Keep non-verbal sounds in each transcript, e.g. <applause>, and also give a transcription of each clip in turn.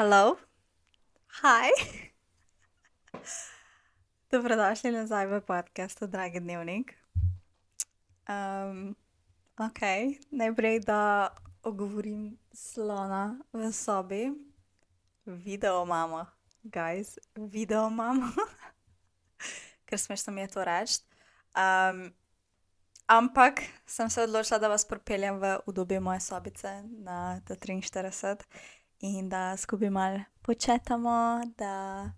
Hello, hi. <laughs> Dobrodošli nazaj v podkastu, dragi dnevnik. Um, ok, najprej da ogovorim slona v sobi. Video imamo, guys, video imamo, <laughs> ker smešno mi je to reči. Um, ampak sem se odločila, da vas pripeljem v udobje moje sobice na T43 in da skupaj malo početamo, da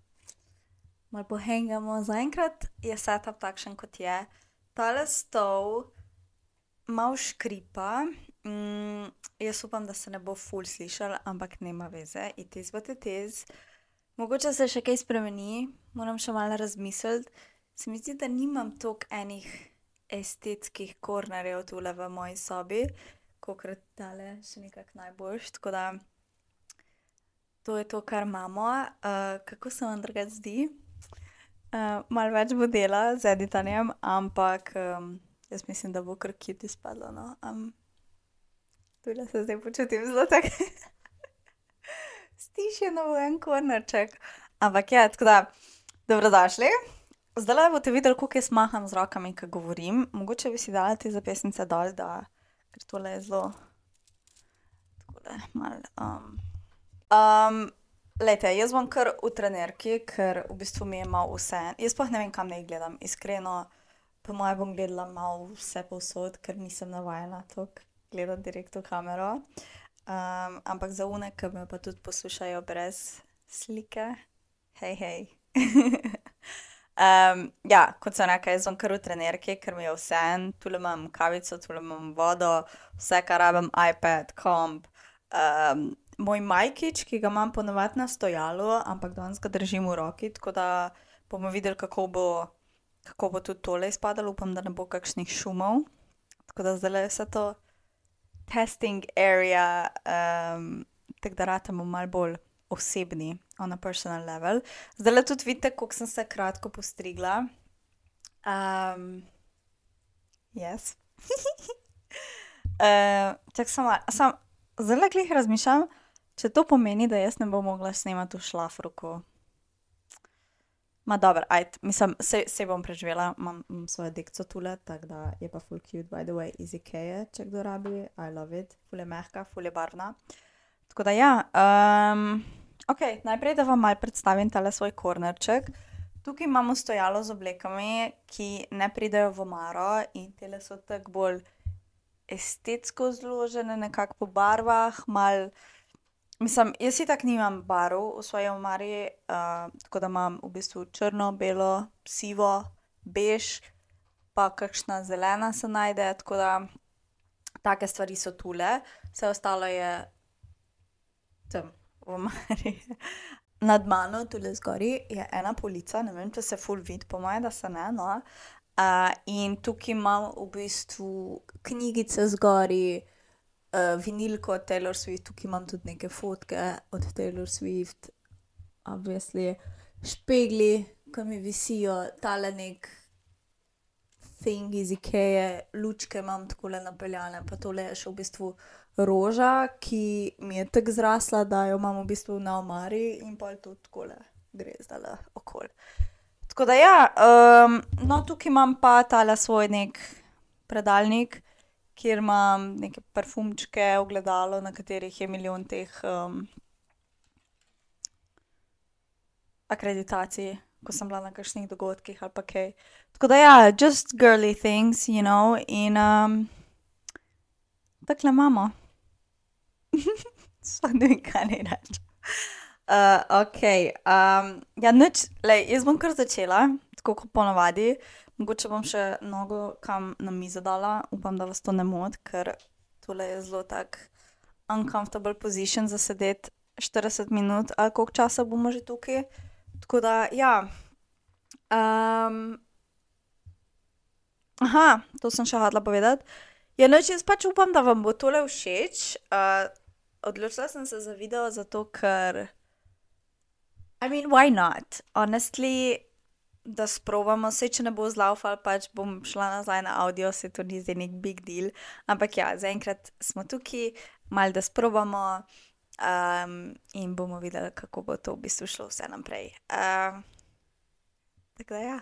malo pohengamo. Zaenkrat je setup takšen, kot je. Tale stol malo škripa. Mm, jaz upam, da se ne bo ful slišal, ampak nema veze, it is what it is. Mogoče se še kaj spremeni, moram še malo razmisliti. Se mi zdi, da nimam toliko enih estetskih kornerjev tule v moji sobi, kokrat tale še nekako najboljši. Tako da to je to, kar imamo. Uh, kako se vam drugače zdi? Uh, malo več bo dela z editanjem, ampak um, jaz mislim, da bo kar kit izpadlo. No? Um, Tule se zdaj počutim zelo tako. <laughs> Stišeno v en kornerček. Ampak je, ja, tako da, dobrodošli. Zdaj boste videli, kako jaz maham z rokami, ko govorim. Mogoče bi si dali te zapestnice dol, da, ker tole je zelo. Tako da, mal. Um. Um, lejte, jaz bom kar v trenerki, ker v bistvu mi je malo vse. Jaz pa ne vem, kam naj gledam. Iskreno, po mojem bom gledala malo vse povsod, ker nisem navajena toliko gledati direkt v kamero. Um, ampak za une, ki me pa tudi poslušajo brez slike, hej, hej. <laughs> um, ja, kot sem rekel, jaz sem kar v trenerki, ker mi je vse en, tu imam kavico, tu imam vodo, vse, kar rabim, iPad, komp. Um, moj majkič, ki ga imam ponovadi na stojalu, ampak danes ga držim v roki, tako da bomo videli, kako bo, kako bo tudi tole izpadalo. Upam, da ne bo kakšnih šumov. Tako da zdaj le vse to testing area, um, tako da ratamo malo bolj osebni, on a personal level. Zdaj le tudi vidite, kako sem se kratko postrigla. Um, yes. uh, Čak samo, sam, le glih razmišljam, če to pomeni, da jaz ne bom mogla snemati v šlafruku. Ma dobro, ajde, mislim, se, se bom preživela, imam, imam svojo dikcijo tule, tako da je pa full cute, by the way, iz Ikea, če kdo rabi, I love it, full je mehka, full je barvna. Tako da ja, um, ok, najprej da vam mal predstavim tale svoj kornerček. Tukaj imamo stojalo z oblekami, ki ne pridejo v omaro in tele so tako bolj estetsko zložene, nekako po barvah, mal. Mislim, jaz si tako nimam barv v svoji omari, uh, tako da imam v bistvu črno, belo, sivo, bež, pa kakšna zelena se najde, tako da take stvari so tule, vse ostalo je tam v omari. <laughs> Nad mano, tukaj zgori, je ena polica, ne vem, če se full vidi, po mojem, da se ne. No? Uh, in tukaj imam v bistvu knjigice zgori, uh, vinilko od Taylor Swift, tukaj imam tudi neke fotke od Taylor Swift, obvisli, špegli, ki mi visijo, tale nek thing iz Ikeje, lučke imam tako le napeljane, pa tole je še v bistvu roža, ki mi je tako zrasla, da jo imam v bistvu na omari in pa je to tako le gre zdaj okol. Tako da ja, um, no tukaj imam pa tale svoj nek predalnik kjer imam neke parfumčke, ogledalo, na katerih je milijon teh um, akreditacij, ko sem bila na kakšnih dogodkih ali pa kaj. Tako da ja, just girly things, you know, in um, tako le imamo. <laughs> Sploh ne kaj naj rečem. Uh, ok, um, ja, nič, lej, jaz bom kar začela, tako kot ponavadi. Mogoče bom še nogo kam na mizo dala, upam, da vas to ne moti, ker tole je zelo tak uncomfortable position za sedeti 40 minut ali koliko časa bomo že tukaj. Tako da, ja. Um, aha, to sem še hodila povedati. Ja, noč jaz pač upam, da vam bo tole všeč. Uh, odločila sem se za video zato, ker. I mean, why not? Honestly da sprovamo, vse če ne bo zlaufal, pač bom šla nazaj na audio, se to ni zdaj nek big deal. Ampak ja, zaenkrat smo tukaj, mal da sprovamo. Um, in bomo videli, kako bo to v bistvu šlo vse naprej. Um, tako da ja.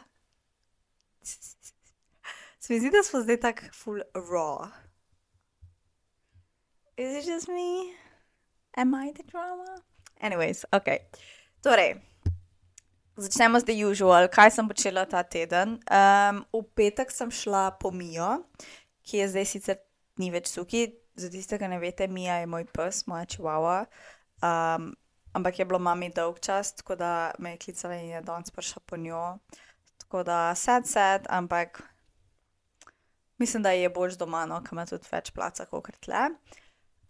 Se mi zdi, da smo zdaj tako full raw. Is it just me? Am I the drama? Anyways, ok. Torej, začnemo z the usual. Kaj sem počela ta teden? Um, v petek sem šla po Mijo, ki je zdaj sicer ni več suki. Za tiste, ki ne veste, Mija je moj pes, moja čivava. Um, ampak je bilo mami dolg čas, tako da me je klicala in je danes prišla po njo. Tako da sad, sad, ampak mislim, da je bolj doma, no, ker ima tudi več placa kot tle.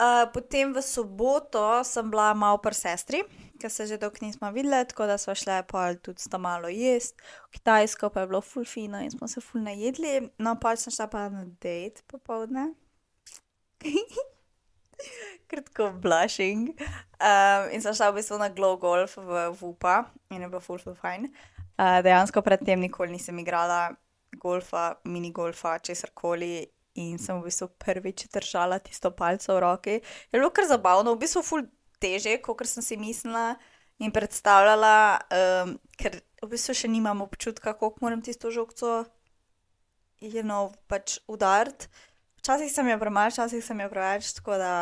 Uh, potem v soboto sem bila malo pri sestri, ker se že dolgo nismo videli, tako da smo šli pa tudi sta malo jesti. V Kitajsko pa je bilo full fino in smo se full najedli. No, pa sem šla pa na date popovdne. <laughs> Kratko blushing. Um, in sem šla v bistvu na glow golf v Vupa in je bilo full, full fine. Uh, dejansko predtem nikoli nisem igrala golfa, mini golfa, česar koli. In sem v bistvu prvič držala tisto palco v roki. Je bilo kar zabavno, v bistvu ful teže, kot sem si mislila in predstavljala, um, ker v bistvu še nimam občutka, kako moram tisto žogco, you know, pač udariti. Včasih sem jo premalo, včasih sem jo preveč, tako da.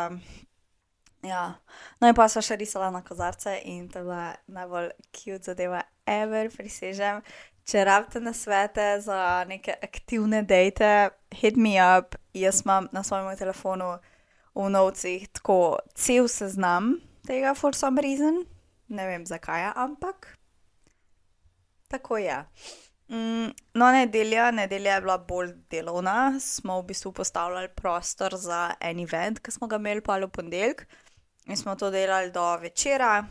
Ja, no in pa so še risala na kozarce in to je bila najbolj cute zadeva, ever, prisežem. Če rabite na svete za neke aktivne date, hit me up, jaz imam na svojem telefonu v novcih tako cel seznam tega, for some reason, ne vem zakaj, ampak tako je. Mm, no, nedelja, nedelja je bila bolj delovna, smo v bistvu postavljali prostor za en event, ki smo ga imeli pa v ponedeljek in smo to delali do večera.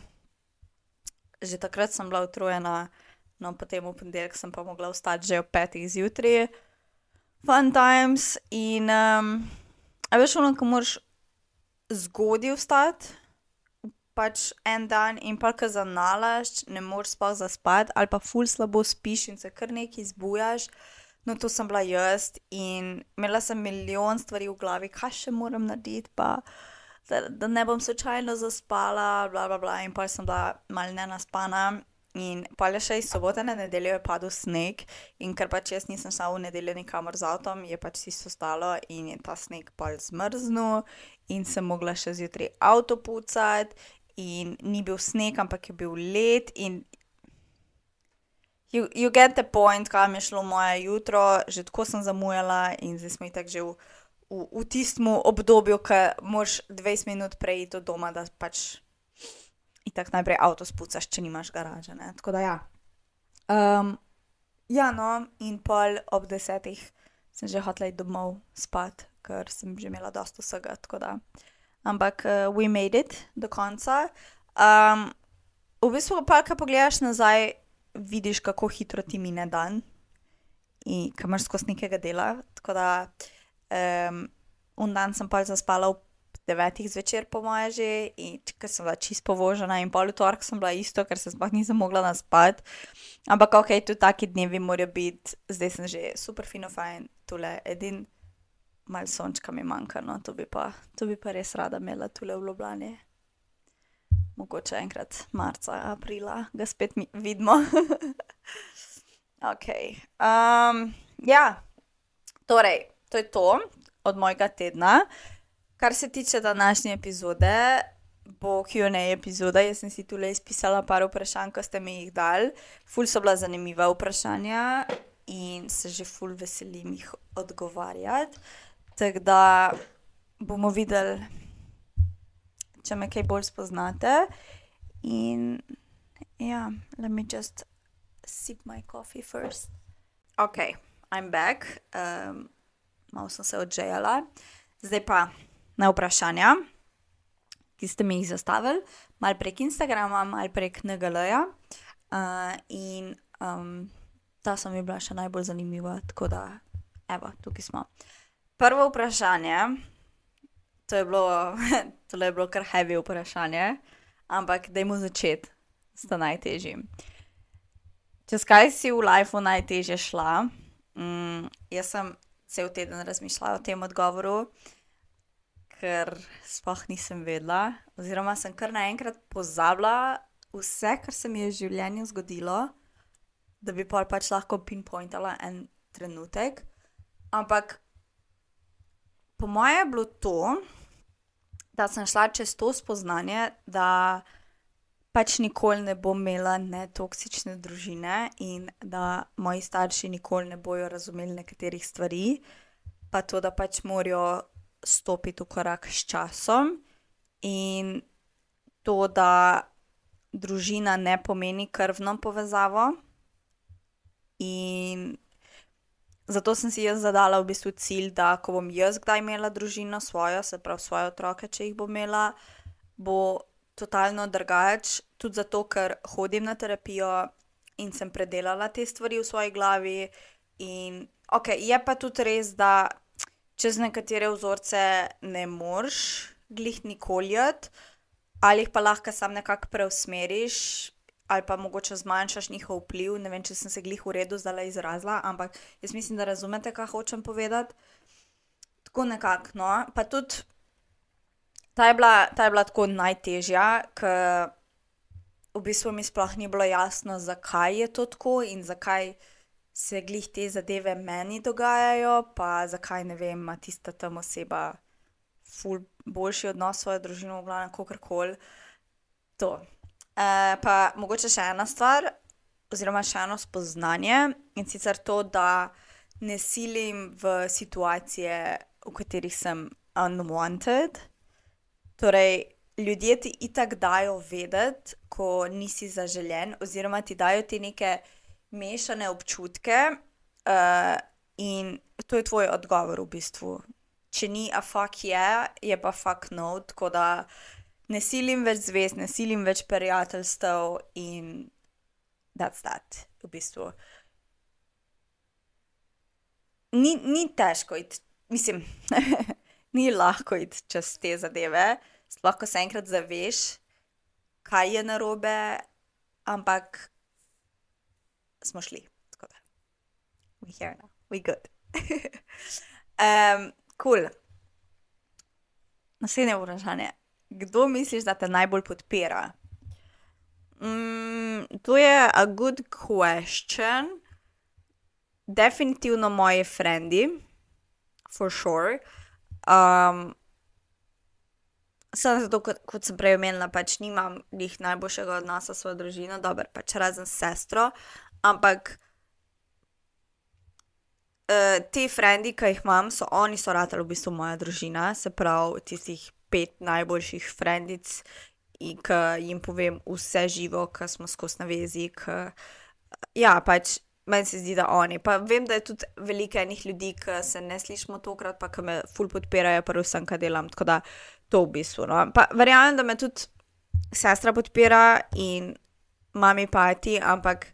Že takrat sem bila utrujena. No, potem v ponedeljek sem pa mogla vstati že ob petih zjutraj, fun times. In, um, a veš, ono, ko moraš zgodaj vstati, pač en dan in pa ka zanalaš, ne moreš sploh zaspati, ali pa ful slabo spiš in se kar nekaj izbujaš. No, to sem bila jaz in imela sem milijon stvari v glavi, kaj še moram narediti, pa da, da ne bom slučajno zaspala, bla, bla, bla. In pa sem bila malce nenaspana. In pa le še iz sobote na nedeljo je padel sneg, in ker pač jaz nisem šla v nedeljo nikamor z avtom, je pač tisto stalo in je ta sneg pač zmrznil, in sem mogla še zjutraj avto pucati, in ni bil sneg, ampak je bil led. In you, you get the point, kam je šlo moje jutro, že tako sem zamujala, in zdaj smo tako že v, v, v tistem obdobju, ki moraš 20 minut prej do doma, da pač in tako najprej avto spucaš, če nimaš garaže. Ne? Tako da ja. Um, ja, no, in pol ob desetih sem že hotel iti domov spat, ker sem že imela dosta vsega. Ampak uh, we made it do konca. Um, v bistvu pa, ko pogledaš nazaj, vidiš, kako hitro ti mine dan in kam imaš skozi nekega dela. Tako da um, un dan sem pa zaspala v devetih zvečer, po moje, že, in ker sem bila čisto povožena, in pol torek sem bila isto, ker se sploh nisem mogla naspati. Ampak ok, tudi taki dnevi morajo biti, zdaj sem že super fino fajn, tole edin, mal sončka mi manjka, no to bi pa, to bi pa res rada imela tole v Ljubljani. Mogoče enkrat marca, aprila, ga spet vidimo. <laughs> ok. Um, ja, torej, to je to od mojega tedna. Kar se tiče današnje epizode, bo QA epizoda. Jaz sem si tu le izpisala par vprašanj, ko ste mi jih dali. Ful so bila zanimiva vprašanja in se že ful veselim jih odgovarjati. Tako da bomo videli, če me kaj bolj spoznate. In ja, let me just sip my coffee first. Ok, I'm back. Um, malo sem se odžejala. Zdaj pa na vprašanja, ki ste mi jih zastavili, malo prek Instagrama, malo prek NGL-ja. Uh, in um, ta so mi bila še najbolj zanimiva, tako da, evo, tukaj smo. Prvo vprašanje, to je bilo, <laughs> to je bilo kar heavy vprašanje, ampak dajmo začeti s tem najtežjim. Čez kaj si v lifeu najtežje šla? Mm, jaz sem cel teden razmišljala o tem odgovoru ker sploh nisem vedela, oziroma sem kar naenkrat pozabila vse, kar se mi je v življenju zgodilo, da bi pol pač lahko pinpointala en trenutek. Ampak po mojem je bilo to, da sem šla čez to spoznanje, da pač nikoli ne bom imela netoksične družine in da moji starši nikoli ne bojo razumeli nekaterih stvari, pa to, da pač morajo stopiti v korak s časom in to, da družina ne pomeni krvno povezavo. In zato sem si jaz zadala v bistvu cilj, da ko bom jaz kdaj imela družino svojo, se pravi svoje otroke, če jih bom imela, bo totalno drugače. Tudi zato, ker hodim na terapijo in sem predelala te stvari v svoji glavi. In ok, je pa tudi res, da čez nekatere vzorce ne moreš glih nikoli, ali jih pa lahko sam nekako preusmeriš, ali pa mogoče zmanjšaš njihov vpliv. Ne vem, če sem se glih v redu zdaj izrazila, ampak jaz mislim, da razumete, kaj hočem povedati. Tako nekako. No. Pa tudi ta je bila, ta je bila tako najtežja, ker v bistvu mi sploh ni bilo jasno, zakaj je to tako in zakaj se glih te zadeve meni dogajajo, pa zakaj ne vem, ima tista tam oseba boljši odnos s svojo družino, v glavnem, kako koli. To. Uh, pa mogoče še ena stvar, oziroma še eno spoznanje in sicer to, da ne silim v situacije, v katerih sem unwanted. Torej, ljudje ti itak dajo vedeti, ko nisi zaželen, oziroma ti dajo ti neke mešane občutke, uh, in to je tvoj odgovor v bistvu. Če ni a fuck je, yeah, je pa fuck no, tako da ne silim več zvez, ne silim več prijateljstev in that's that, v bistvu. Ni, ni težko iti, mislim, <laughs> ni lahko iti čez te zadeve, sploh ko se enkrat zaveš, kaj je narobe, ampak smo šli, tako da. We here now, we good. <laughs> um, cool. Naslednje vprašanje kdo misliš, da te najbolj podpira? Mm, to je a good question. Definitivno moji frendi, for sure. Um, Samo zato, kot, kot sem prej omenila, pač nimam njih najboljšega odnosa s svojo družino, dobro, pač razen sestro, ampak uh, ti frendi, ki jih imam, so oni, so ratali v bistvu moja družina, se pravi, tistih pet najboljših frendic ki jim povem vse živo, ki smo skozi navezi. K, ja, pač meni se zdi, da oni. Pa vem, da je tudi veliko enih ljudi, ki se ne slišimo tokrat, pa ki me ful podpirajo, pa vsem, kar delam. Tako da to v bistvu. No. Pa verjamem, da me tudi sestra podpira in mami pati, ampak.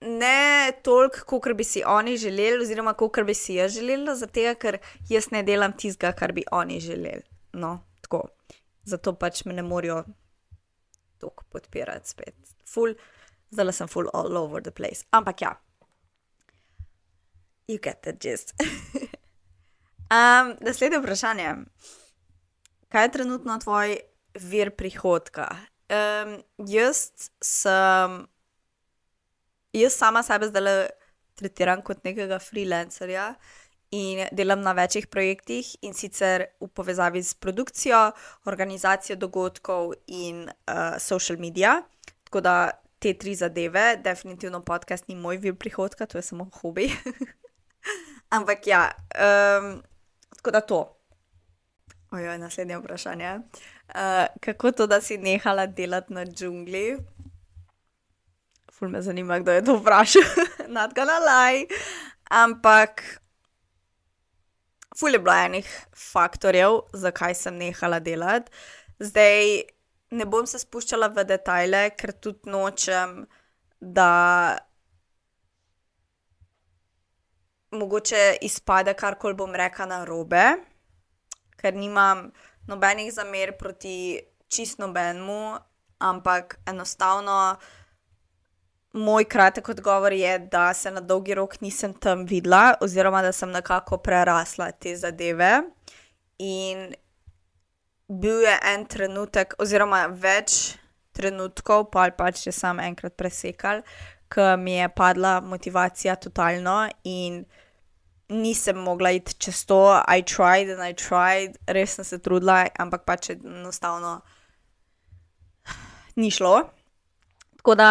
Ne toliko, kot bi si oni želeli, oziroma kot bi si jaz želela, zato ker jaz ne delam tistega, kar bi oni želeli. No, tako. Zato pač me ne morajo tako podpirati spet. Ful, zdaj sem full all over the place. Ampak ja, you get the gist. <laughs> um, naslednje vprašanje. Kaj je trenutno tvoj vir prihodka? Um, jaz sem jaz sama sebe zdaj tretiram kot nekega freelancerja in delam na večjih projektih in sicer v povezavi s produkcijo, organizacijo dogodkov in uh, social media. Tako da te tri zadeve, definitivno podcast ni moj vir prihodka, to je samo hobi. <laughs> Ampak ja, um, tako da to. Ojoj, naslednje vprašanje. Uh, kako to, da si nehala delati na džungli? Ful me zanima, kdo je to vprašal, <laughs> not gonna lie. Ampak, ful je bilo enih faktorjev, zakaj sem nehala delati. Zdaj ne bom se spuščala v detajle, ker tudi nočem, da mogoče izpade karkoli bom rekla na robe, ker nimam nobenih zamer proti čist nobenemu, ampak enostavno moj kratek odgovor je, da se na dolgi rok nisem tam videla, oziroma da sem nekako prerasla te zadeve. In bil je en trenutek, oziroma več trenutkov, pa ali pač če sem enkrat presekal, ki mi je padla motivacija totalno in nisem mogla iti čez to. I tried and I tried, res sem se trudila, ampak pač enostavno ni šlo. Tako da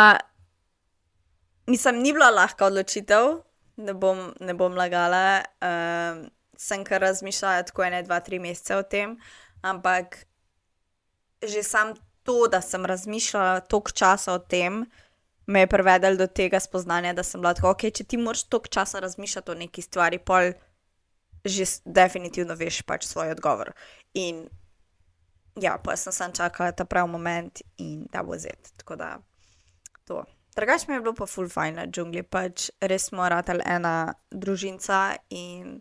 Mislim, ni bila lahka odločitev, ne bom, ne bom lagala. Um, sem kar razmišljala tako ene, dva, tri mesece o tem, ampak že sam to, da sem razmišljala toliko časa o tem, me je privedel do tega spoznanja, da sem bila tako, ok, če ti moraš toliko časa razmišljati o neki stvari, pol že definitivno veš pač svoj odgovor. In ja, pa sem sam čakala ta pravi moment in da bo zet. Tako da to. Drugač mi je bilo pa full fajn na džungli, pač res smo ratali ena družinca in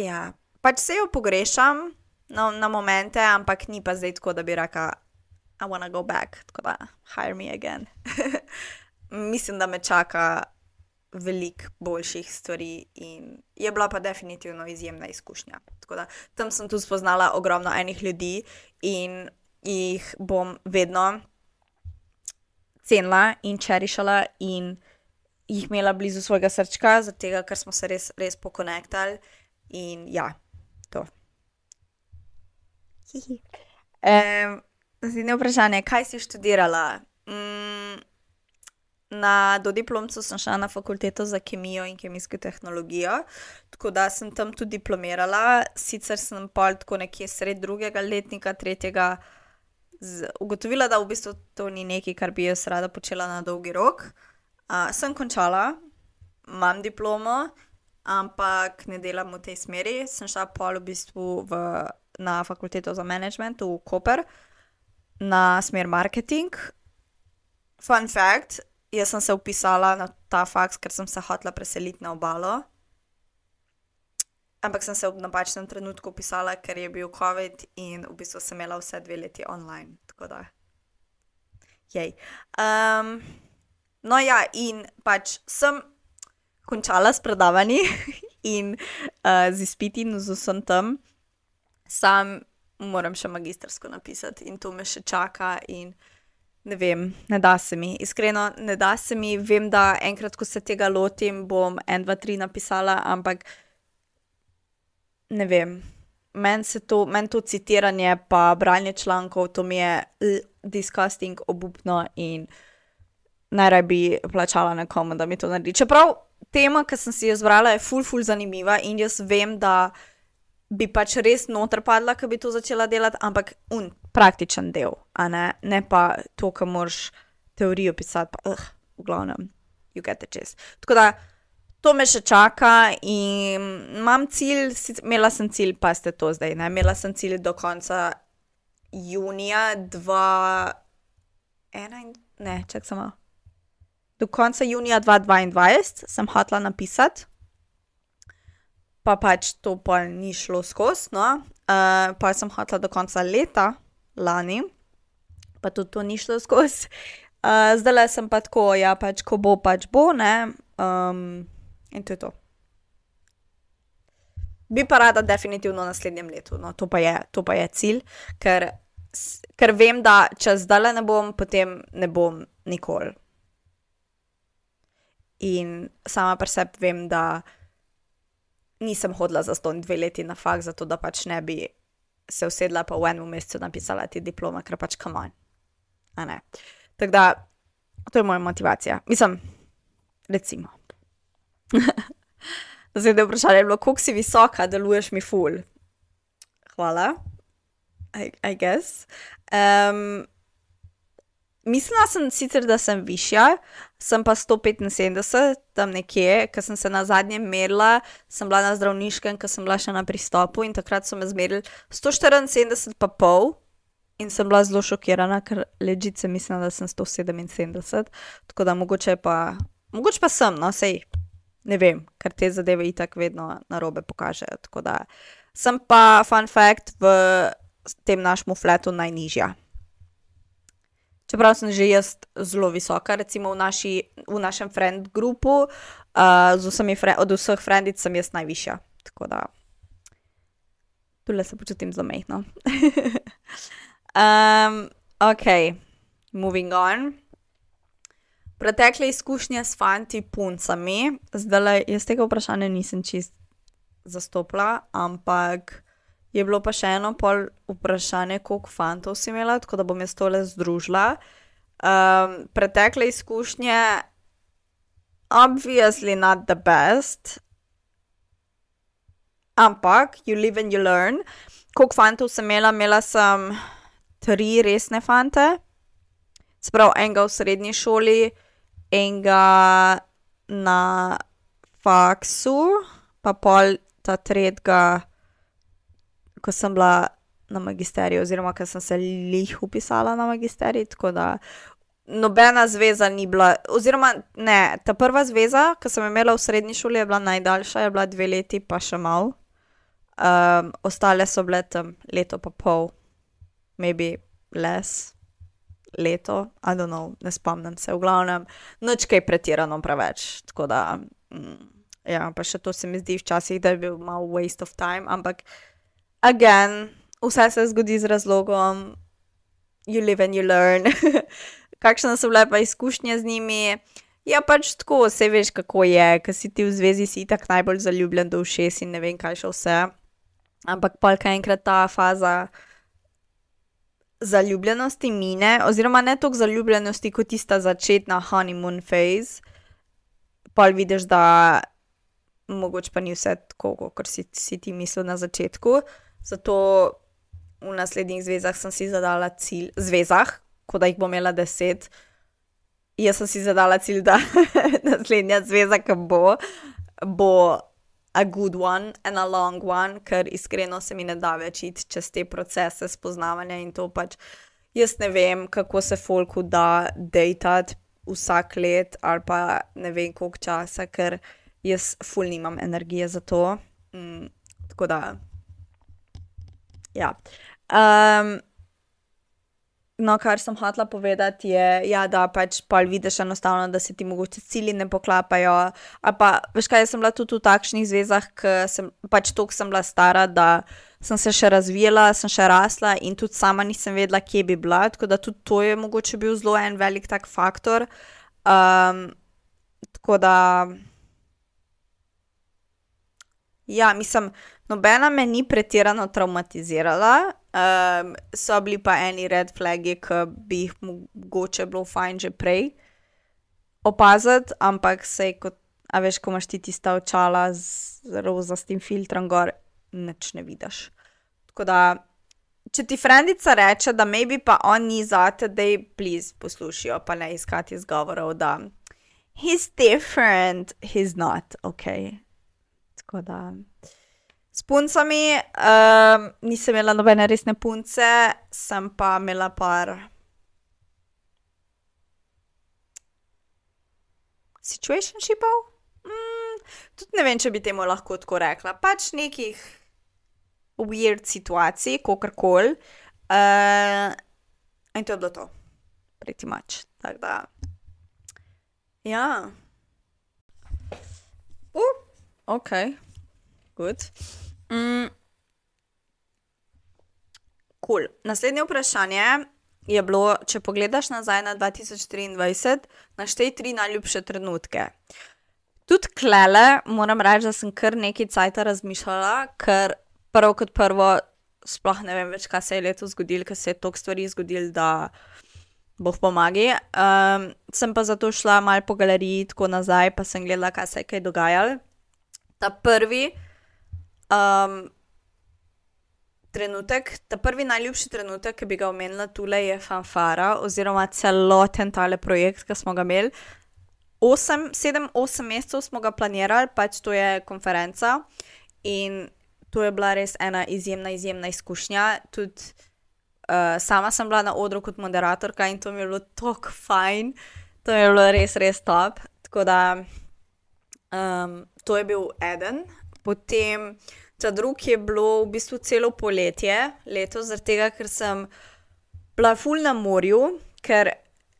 ja, pač se jo pogrešam na, na momente, ampak ni pa zdaj tako, da bi rekla, I wanna go back, tako da hire me again. <laughs> Mislim, da me čaka veliko boljših stvari in je bila pa definitivno izjemna izkušnja. Tako da tam sem tudi spoznala ogromno enih ljudi in jih bom vedno cenila in čerišala in jih imela blizu svojega srčka, zato ker smo se res, res pokonektali. In ja, to. Um, Zdaj, vprašanje, kaj si študirala? Mm, na dodiplomcu sem šla na fakulteto za kemijo in kemijsko tehnologijo, tako da sem tam tudi diplomirala, sicer sem pol tako nekje sred drugega letnika, tretjega z, ugotovila, da v bistvu to ni nekaj, kar bi jaz rada počela na dolgi rok. Uh, sem končala, imam diplomo, ampak ne delam v tej smeri. Sem šla pol v bistvu v, na fakulteto za management v Koper, na smer marketing. Fun fact, jaz sem se upisala na ta faks, ker sem se hotela preseliti na obalo ampak sem se v napačnem trenutku pisala, ker je bil COVID in v bistvu sem imela vse dve leti online. Tako da. Um, no, ja, in pač sem končala s predavanji <laughs> in uh, z izpiti in z vsem tam, sam moram še magistrsko napisati in to me še čaka. Ne vem, ne da se mi, iskreno, ne da se mi. Vem, da enkrat, ko se tega lotim, bom en, dva, tri napisala, ampak ne vem. Meni to, men to citiranje, pa branje člankov, to mi je disgusting, obupno in najraje bi plačala nekomu, da mi to naredi. Čeprav tema, ki sem si jo izbrala, je ful, ful zanimiva in jaz vem, da bi pač res noter padla, ki bi to začela delati, ampak un praktičen del, ne? ne pa to, kar moraš teorijo pisati, pa uh, v glavnem, you get the gist. Tako da to me še čaka in imam cilj, imela sem cilj, pa ste to zdaj, ne? imela sem cilj do konca junija 2021, ne, čak samo. Do konca junija 2022 sem hotla napisati, pa pač to pa ni šlo skozi, no, uh, pa sem hotla do konca leta lani, pa tudi to ni šlo skozi. Uh, zdaj le sem pa tako, ja, pač ko bo, pač bo. Um, In to je to. Bi pa rada definitivno v naslednjem letu, no, to pa je, to pa je cilj, ker, ker vem, da če zdaj ne bom, potem ne bom nikoli. In sama pri sebi vem, da nisem hodila za ston dve leti na fakt, zato da pač ne bi se usedla pa v enem mesecu napisala ti diploma, ker pač kamen. Tako da, to je moja motivacija. Mislim, recimo. <laughs> Zdaj je vprašanje, kako si visoka, deluješ mi ful. Hvala, I, I guess. Um, mislila sem sicer, da sem višja, sem pa 175, tam nekje, ker sem se na zadnje merila, sem bila na zdravniškem, ker sem bila še na pristopu in takrat so me zmerili 174, pa pol. In sem bila zelo šokirana, ker ležice mislim, da sem 177, tako da mogoče pa, mogoče pa sem, no, sej ne vem, ker te zadeve itak vedno na robe pokažejo. Tako da sem pa, fun fact, v tem našem fletu najnižja. Čeprav sem že jaz zelo visoka, recimo v, naši, v našem friend grupu, uh, fre, od vseh frendic sem jaz najvišja. Tako da tukaj se počutim zelo mehno. um, <laughs> ok, moving on. Pretekle izkušnje s fanti, puncami, zdaj jaz tega vprašanja nisem čist zastopila, ampak je bilo pa še eno pol vprašanje, koliko fantov si imela, tako da bom jaz tole združila. Um, pretekle izkušnje, obviously not the best, ampak you live and you learn. Koliko fantov sem imela, imela sem tri resne fante, sprav enega v srednji šoli enega na faksu, pa pol ta tretjega, ko sem bila na magisteriju, oziroma ko sem se lih upisala na magisterij. Tako da nobena zveza ni bila, oziroma ne, ta prva zveza, ki sem imela v srednji šoli, je bila najdaljša, je bila dve leti, pa še mal. Um, ostale so bile tam leto pa pol, maybe less leto, I don't know, ne spomnim se, v glavnem, noč kaj pretirano preveč. Tako da, mm, ja, pa še to se mi zdi včasih, da je bil malo waste of time, ampak, again, vse se zgodi z razlogom, you live and you learn. <laughs> Kakšne so bile pa izkušnje z njimi? Ja, pač tako, vse veš, kako je, ker si ti v zvezi, si tako najbolj zaljubljen do všes in ne vem, kaj še vse. Ampak, pa kaj enkrat ta faza zaljubljenosti mine, oziroma ne toliko zaljubljenosti kot tista začetna honeymoon phase, pa vidiš, da mogoče pa ni vse tako, kot si, si ti mislil na začetku. Zato v naslednjih zvezah sem si zadala cilj, zvezah, kot da jih bom imela deset. Jaz sem si zadala cilj, da <laughs> naslednja zveza, ki bo, bo a good one and a long one, ker iskreno se mi ne da več iti čez te procese spoznavanja in to pač. Jaz ne vem, kako se folku da dejtati vsak let ali pa ne vem koliko časa, ker jaz ful nimam energije za to. Mm, tako da. Ja. Um, No, kar sem hotela povedati, je, ja, da pač pa vidiš enostavno, da se ti mogoče cilji ne poklapajo. Pa, veš kaj, jaz sem bila tudi v takšnih zvezah, ker sem pač toliko sem bila stara, da sem se še razvijala, sem še rasla in tudi sama nisem vedela, kje bi bila. Tako da tudi to je mogoče bil zelo en velik tak faktor. Um, tako da. Ja, mislim, nobena me ni pretirano traumatizirala, um, so bili pa eni red flagi, ki bi jih mogoče bilo fajn že prej opaziti, ampak se je kot, a veš, ko imaš ti tista očala z rozastim filtrom gor, neč ne vidiš. Tako da, če ti frendica reče, da maybe pa on ni zate, da je please poslušijo, pa ne iskati izgovorov, da he's different, he's not, ok. Tako da. S puncami um, nisem imela nobene resne punce, sem pa imela par. Situationshipov? Mm, tudi ne vem, če bi temu lahko tako rekla. Pač nekih weird situacij, kako koli. Uh, in to je bilo to, pretty much. Tako da. Ja. Uh, ok, good. Mm. Cool. Naslednje vprašanje je bilo, če pogledaš nazaj na 2023, naštej tri najljubše trenutke. Tudi klele, moram reči, da sem kar nekaj cajt razmišljala, ker prvo kot prvo, sploh ne vem več, kaj se je letos zgodilo, ker se je toliko stvari zgodilo, da boh pomagi. Um, sem pa zato šla mal po galeriji, tako nazaj, pa sem gledala, kaj se je kaj dogajalo. Ta prvi Um, trenutek, ta prvi najljubši trenutek, ki bi ga omenila tukaj, je fanfara, oziroma celoten tale projekt, ki smo ga imeli. Osem, sedem, osem mesecev smo ga planirali, pač to je konferenca in to je bila res ena izjemna, izjemna izkušnja. Tudi uh, sama sem bila na odru kot moderatorka in to mi je bilo tako fajn, to mi je bilo res, res top. Tako da um, to je bil eden. Potem ta drugi je bilo v bistvu celo poletje letos, zaradi tega, ker sem bila ful na morju, ker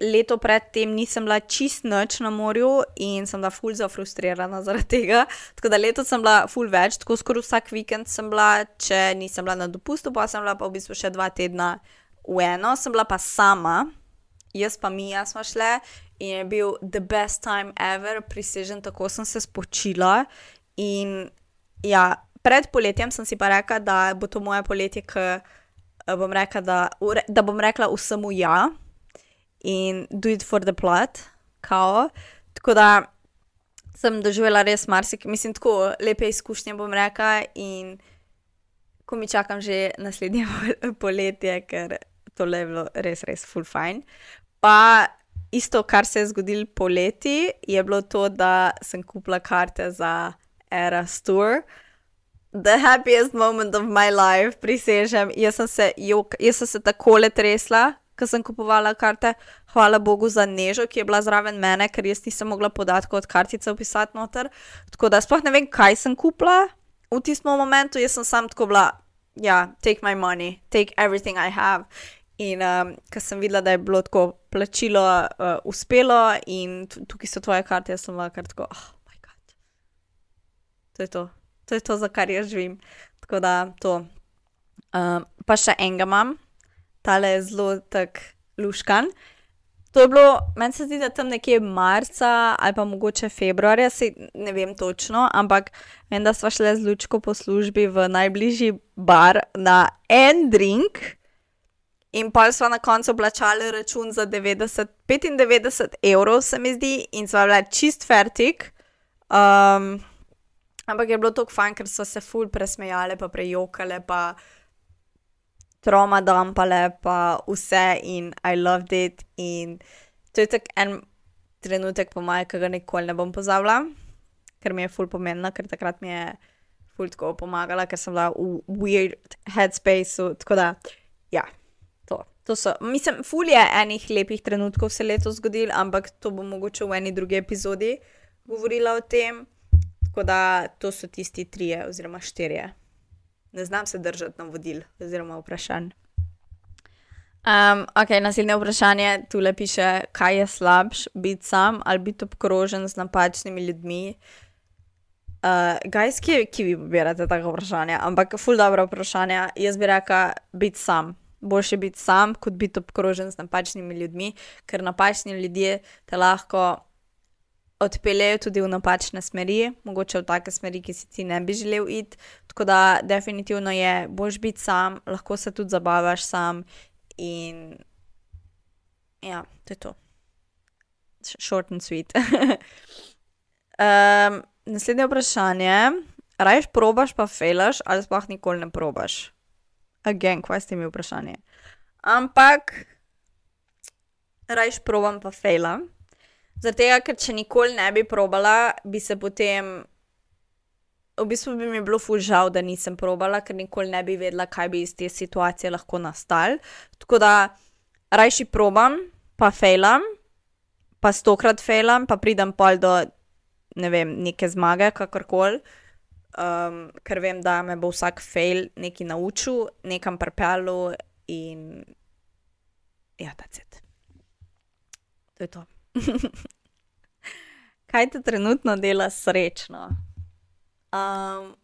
leto predtem nisem bila čist noč na morju in sem bila ful zafrustrirana zaradi tega. Tako da leto sem bila ful več, tako skoraj vsak vikend sem bila, če nisem bila na dopustu, pa sem bila pa v bistvu še dva tedna v eno, sem bila pa sama, jaz pa mi, jaz smo šle in je bil the best time ever, prisežen, tako sem se spočila. In ja, pred poletjem sem si pa rekla, da bo to moje poletje, ki bom rekla, da, da bom rekla vsemu ja in do it for the plot, kao. Tako da sem doživela res marsikaj, mislim, tako lepe izkušnje bom rekla in ko mi čakam že naslednje <laughs> poletje, ker tole je bilo res, res full fine. Pa isto, kar se je zgodilo poleti, je bilo to, da sem kupila karte za Eras Tour. The happiest moment of my life, prisežem. Jaz sem se, jok, jaz sem se tako le tresla, ko sem kupovala karte. Hvala Bogu za nežo, ki je bila zraven mene, ker jaz nisem mogla podatkov od kartice upisati noter. Tako da sploh ne vem, kaj sem kupila v tistem momentu. Jaz sem sam tako bila, ja, take my money, take everything I have. In um, ker sem videla, da je bilo tako plačilo uh, uspelo in tukaj so tvoje karte, jaz sem bila kar tako, oh. To je to, to je to, za kar jaz živim. Tako da to. Um, pa še enega imam, tale je zelo tak luškan. To je bilo, meni se zdi, da tam nekje marca ali pa mogoče februarja, se ne vem točno, ampak vem, da smo šli z lučko po službi v najbližji bar na en drink. In pa smo na koncu plačali račun za 90, 95 evrov, se mi zdi, in smo bili čist fertik. Um, ampak je bilo tako fajn, ker so se ful presmejali, pa prejokale, pa troma dampale, pa vse in I loved it. In to je tako en trenutek po maju, ki ga nikoli ne bom pozabila, ker mi je ful pomenila, ker takrat mi je ful tako pomagala, ker sem bila v weird headspace. Tako da, ja. To so, mislim, fulje enih lepih trenutkov se letos zgodil, ampak to bo mogoče v eni drugi epizodi govorila o tem. Tako da to so tisti trije oziroma štirje. Ne znam se držati na vodil oziroma vprašanj. Um, ok, naslednje vprašanje tu le piše, kaj je slabš, biti sam ali biti obkrožen z napačnimi ljudmi. Uh, Gajs, ki, ki vi pobirate tako vprašanje, ampak ful dobro vprašanje, jaz bi rekla, biti sam boljše biti sam, kot biti obkrožen z napačnimi ljudmi, ker napačni ljudje te lahko odpeljejo tudi v napačne smeri, mogoče v take smeri, ki si ti ne bi želel iti. Tako da, definitivno je boljš biti sam, lahko se tudi zabavaš sam in ja, to je to. Short and sweet. <laughs> um, naslednje vprašanje. Rajš probaš, pa fejlaš, ali sploh nikoli ne probaš? Agen, kaj ste mi vprašanje. Ampak, rajš probam pa fejlam. Zato, ker če nikoli ne bi probala, bi se potem. V bistvu bi mi bilo ful žal, da nisem probala, ker nikoli ne bi vedela, kaj bi iz te situacije lahko nastal. Tako da rajši probam, pa fejlam, pa stokrat fejlam, pa pridem pol do ne vem, neke zmage, kakorkoli um, ker vem, da me bo vsak fail nekaj naučil, nekam pripeljal in ja, se ti. To je to. <laughs> Kaj te trenutno dela srečno? Um,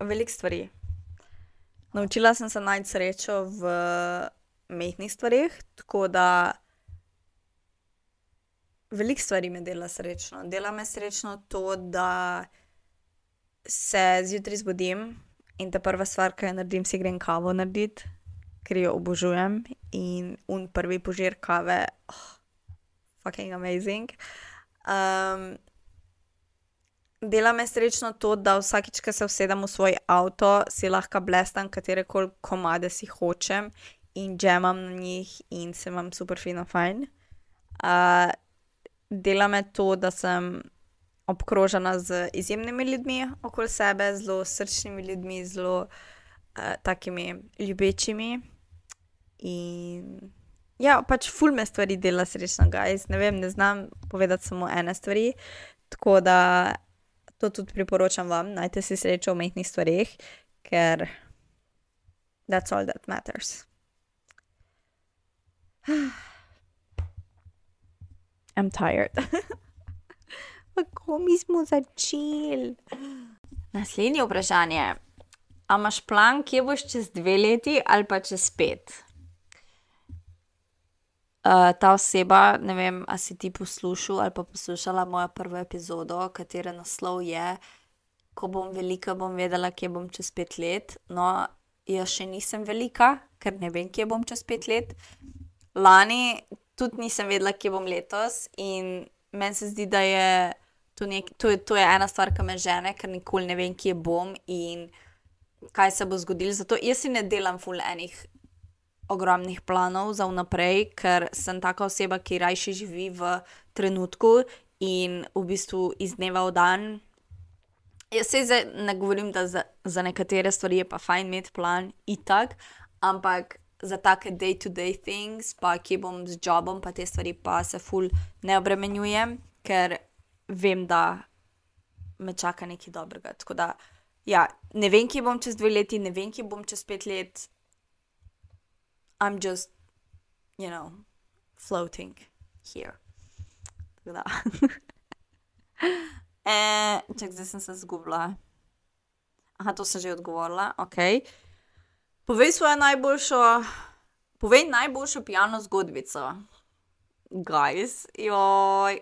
Veliko stvari. Naučila sem se najti srečo v mehkih stvarih, tako da veliko stvari me dela srečno. Dela me srečno to, da se zjutraj zbudim in ta prva stvar, ki jo naredim, si grem kavo narediti, ker jo obožujem. In un prvi požir kave, oh, fucking amazing. Um, dela me srečno to, da vsakič, ko se usedem v svoj avto, si lahko blestam katere koli komade si hočem in džemam na njih in se vam super fino fajn. Uh, dela me to, da sem obkrožena z izjemnimi ljudmi okoli sebe, zelo srčnimi ljudmi, zelo uh, takimi ljubečimi. In ja, pač ful me stvari dela srečna, gajs. Ne vem, ne znam povedati samo ene stvari. Tako da to tudi priporočam vam, najte si srečo v mehkih stvarih, ker that's all that matters. <sighs> I'm tired. <laughs> Kako mi smo začeli? Naslednje vprašanje. A imaš plan, kje boš čez dve leti ali pa čez pet? Uh, ta oseba, ne vem, a si ti poslušal ali pa poslušala mojo prvo epizodo, katere naslov je, ko bom velika, bom vedela, kje bom čez pet let. No, jaz še nisem velika, ker ne vem, kje bom čez pet let. Lani tudi nisem vedela, kje bom letos, in meni se zdi, da je to, nek, to, je, to je ena stvar, ki me žene, ker nikoli ne vem, kje bom in kaj se bo zgodilo. Zato jaz si ne delam ful enih ogromnih planov za vnaprej, ker sem taka oseba, ki rajši živi v trenutku in v bistvu iz dneva v dan. Jaz se zdaj ne govorim, da za, za nekatere stvari je pa fajn imeti plan, itak, ampak za take day-to-day things, pa ki bom z jobom, pa te stvari, pa se ful ne obremenjujem, ker vem, da me čaka nekaj dobrega. Tako da, ja, ne vem, kje bom čez dve leti, ne vem, kje bom čez pet let. I'm just, you know, floating here. Tako da. <laughs> e, čak, zdaj sem se zgubila. Aha, to sem že odgovorila, ok. Povej svojo najboljšo, povej najboljšo pijano zgodbico. Guys, joj.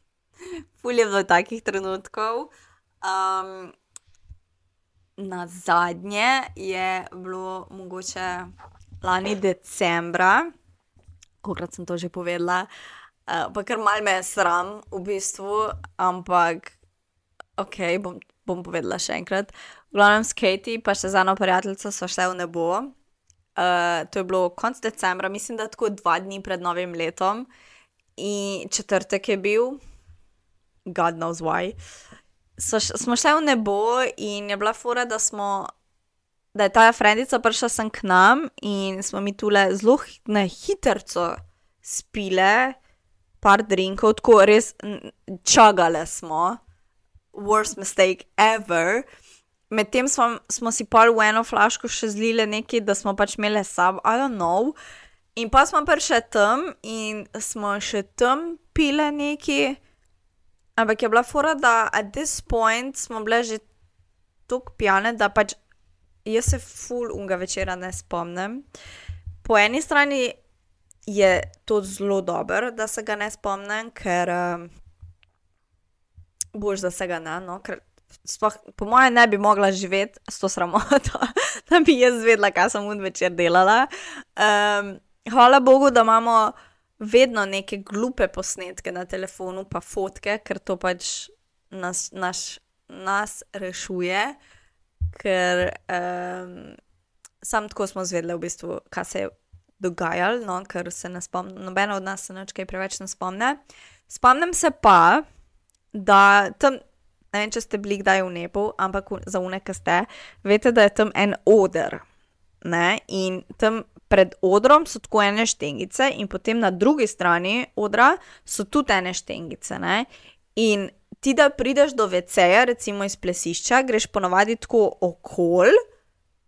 <laughs> Ful je bilo takih trenutkov. Um, na zadnje je bilo mogoče lani decembra, kokrat sem to že povedala, uh, pa kar mal me je sram v bistvu, ampak ok, bom, bom povedala še enkrat. V glavnem s Katie, pa še z eno prijateljico, so šle v nebo. Uh, to je bilo konec decembra, mislim, da tako dva dni pred novim letom, in četrtek je bil, God knows why. So, smo šli v nebo in je bila fura, da, smo, da je ta frendica prišla sem k nam in smo mi tule zelo na hitro spile, par drinkov, tako res čagale smo, worst mistake ever. Medtem smo, smo si pol v eno flaško še zlile nekaj, da smo pač imeli sabo, I don't know. In pa smo prišli tam in smo še tam pile nekaj. Ampak je bila fora, da at this point smo bile že tako pijane, da pač jaz se full unga večera ne spomnim. Po eni strani je to zelo dobro, da se ga ne spomnim, ker um, boš, da se ga ne, no, ker sploh, po mojem ne bi mogla živeti s to sramoto, <laughs> da bi jaz vedela, kaj sem un večer delala. Um, hvala Bogu, da imamo vedno neke glupe posnetke na telefonu, pa fotke, ker to pač nas, naš, nas rešuje. Ker um, sam tako smo zvedeli, v bistvu, kaj se je dogajalo, no, ker se ne spomnim, nobeno od nas se nekaj preveč ne spomne. Spomnim se pa, da tam, ne vem, če ste bili kdaj v nebu, ampak za uneke ste, veste, da je tam en oder. Ne? In tam pred odrom so tako ene štengice, in potem na drugi strani odra so tudi ene štengice. Ne? In ti, da prideš do VC-ja, recimo iz plesišča, greš ponovadi tako okol,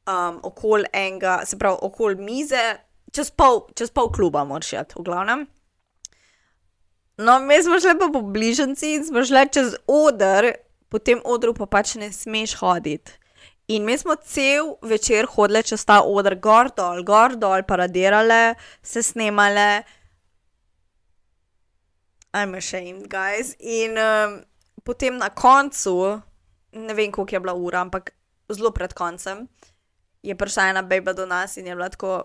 um, okol enega, se pravi, okol mize, čez pol, čez pol kluba, moraš šati, v glavnem. No, mi smo šli pa po bližnjici in smo šli čez odr, po tem odru pa pač ne smeš hoditi. In mi smo cel večer hodili čez ta oder, gor dol, gor dol, paradirale, se snemale. I'm ashamed, guys. In um, potem na koncu, ne vem, koliko je bila ura, ampak zelo pred koncem, je prišla ena beba do nas in je bila tako,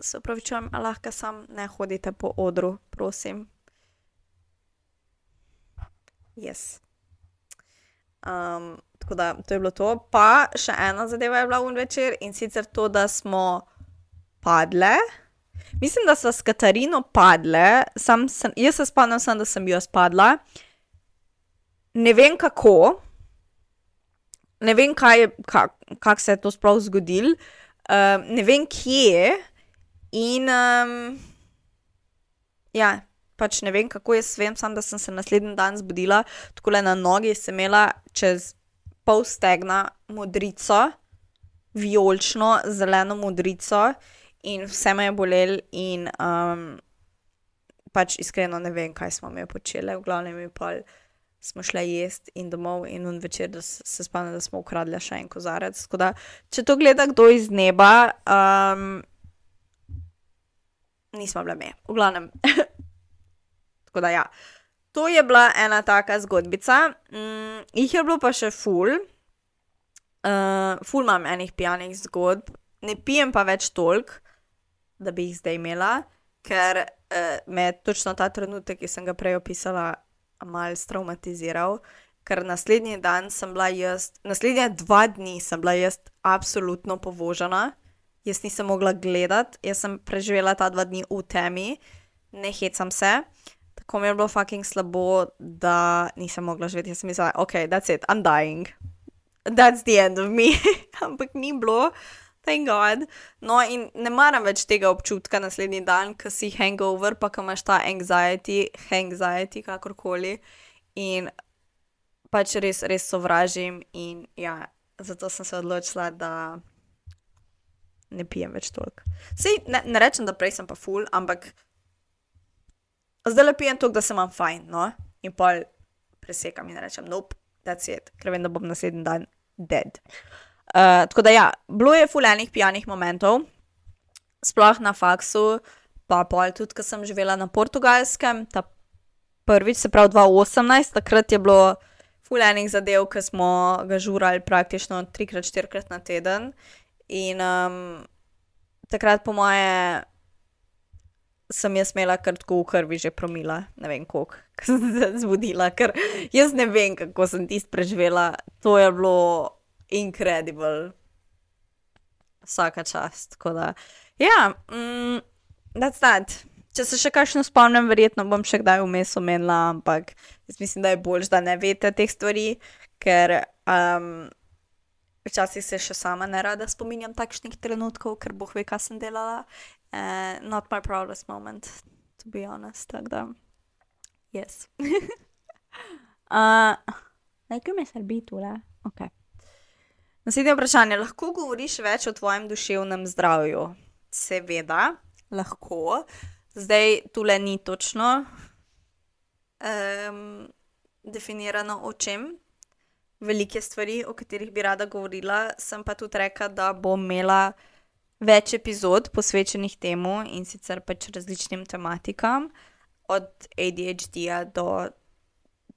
se upravičujem, lahko sam ne hodite po odru, prosim. Yes. Um, Tako da to je bilo to. Pa še ena zadeva je bila v večer in sicer to, da smo padle. Mislim, da so s Katarino padle, sam sem, jaz se spomnim, da sem jo spadla. Ne vem kako, ne vem, kaj kako kak se je to sploh zgodilo, um, ne vem kje. In um, ja, pač ne vem kako jaz vem, samo da sem se naslednji dan zbudila, tako le na nogi sem imela čez pol stegna modrico, vijolično, zeleno modrico, in vse me je bolelo, in um, pač iskreno ne vem, kaj smo mi počeli, v glavnem je pol. Smo šli jesti in domov, in on večer da se spomnim, da smo ukradli še en kozarec. Tako Da, če to gleda kdo iz neba, um, nismo bile mi, v glavnem. <laughs> Tako da ja. To je bila ena taka zgodbica. Mm, jih je bilo pa še ful. Uh, ful imam enih pijanih zgodb, ne pijem pa več toliko, da bi jih zdaj imela, ker uh, me točno ta trenutek, ki sem ga prej opisala, mal traumatiziral. Ker naslednji dan sem bila jaz, naslednje dva dni sem bila jaz absolutno povožena, jaz nisem mogla gledati, jaz sem preživela ta dva dni v temi, ne hecam se. Tako mi je bilo fucking slabo, da nisem mogla živeti. Jaz sem mislila, ok, that's it, I'm dying. That's the end of me. <laughs> Ampak ni bilo, thank God. No, in ne maram več tega občutka naslednji dan, ko si hangover, pa ko imaš ta anxiety, anxiety, kakorkoli. In pač res, res sovražim, in ja, zato sem se odločila, da ne pijem več toliko. Sej ne, ne rečem, da prej sem pa ful, ampak zdaj le pijem toliko, da se imam fajn, no, in pol presekam in rečem, nope, that's it, ker vem, da bom naslednji dan dead. Uh, tako da ja, bilo je ful enih pijanih momentov, sploh na faksu, pa pol tudi, ko sem živela na portugalskem, ta prvič, se pravi 2018, takrat je bilo ful enih zadev, ki smo ga žurali praktično trikrat, štirikrat na teden. In um, takrat, po moje, sem jaz imela kar tako v krvi že promila, ne vem koliko, <laughs> ko sem se zbudila, ker jaz ne vem, kako sem tisto preživela. To je bilo incredible. Vsaka čast. Da, ja, mm, that's that. Če se še kakšno spomnim, verjetno bom še kdaj vmes omenila, ampak jaz mislim, da je bolj, da ne veste teh stvari, ker um, včasih se še sama ne rada spominjam takšnih trenutkov, ker boh ve, kaj sem delala. Uh, not my proudest moment, to be honest. Tako da, yes. <laughs> uh, Nekaj me srbi tule. Okay. Naslednje vprašanje. Lahko govoriš več o tvojem duševnem zdravju? Seveda, lahko. Zdaj tule ni točno um, definirano o čem. Velike stvari, o katerih bi rada govorila, sem pa tudi rekla, da bom imela več epizod posvečenih temu in sicer pač različnim tematikam, od ADHD-ja do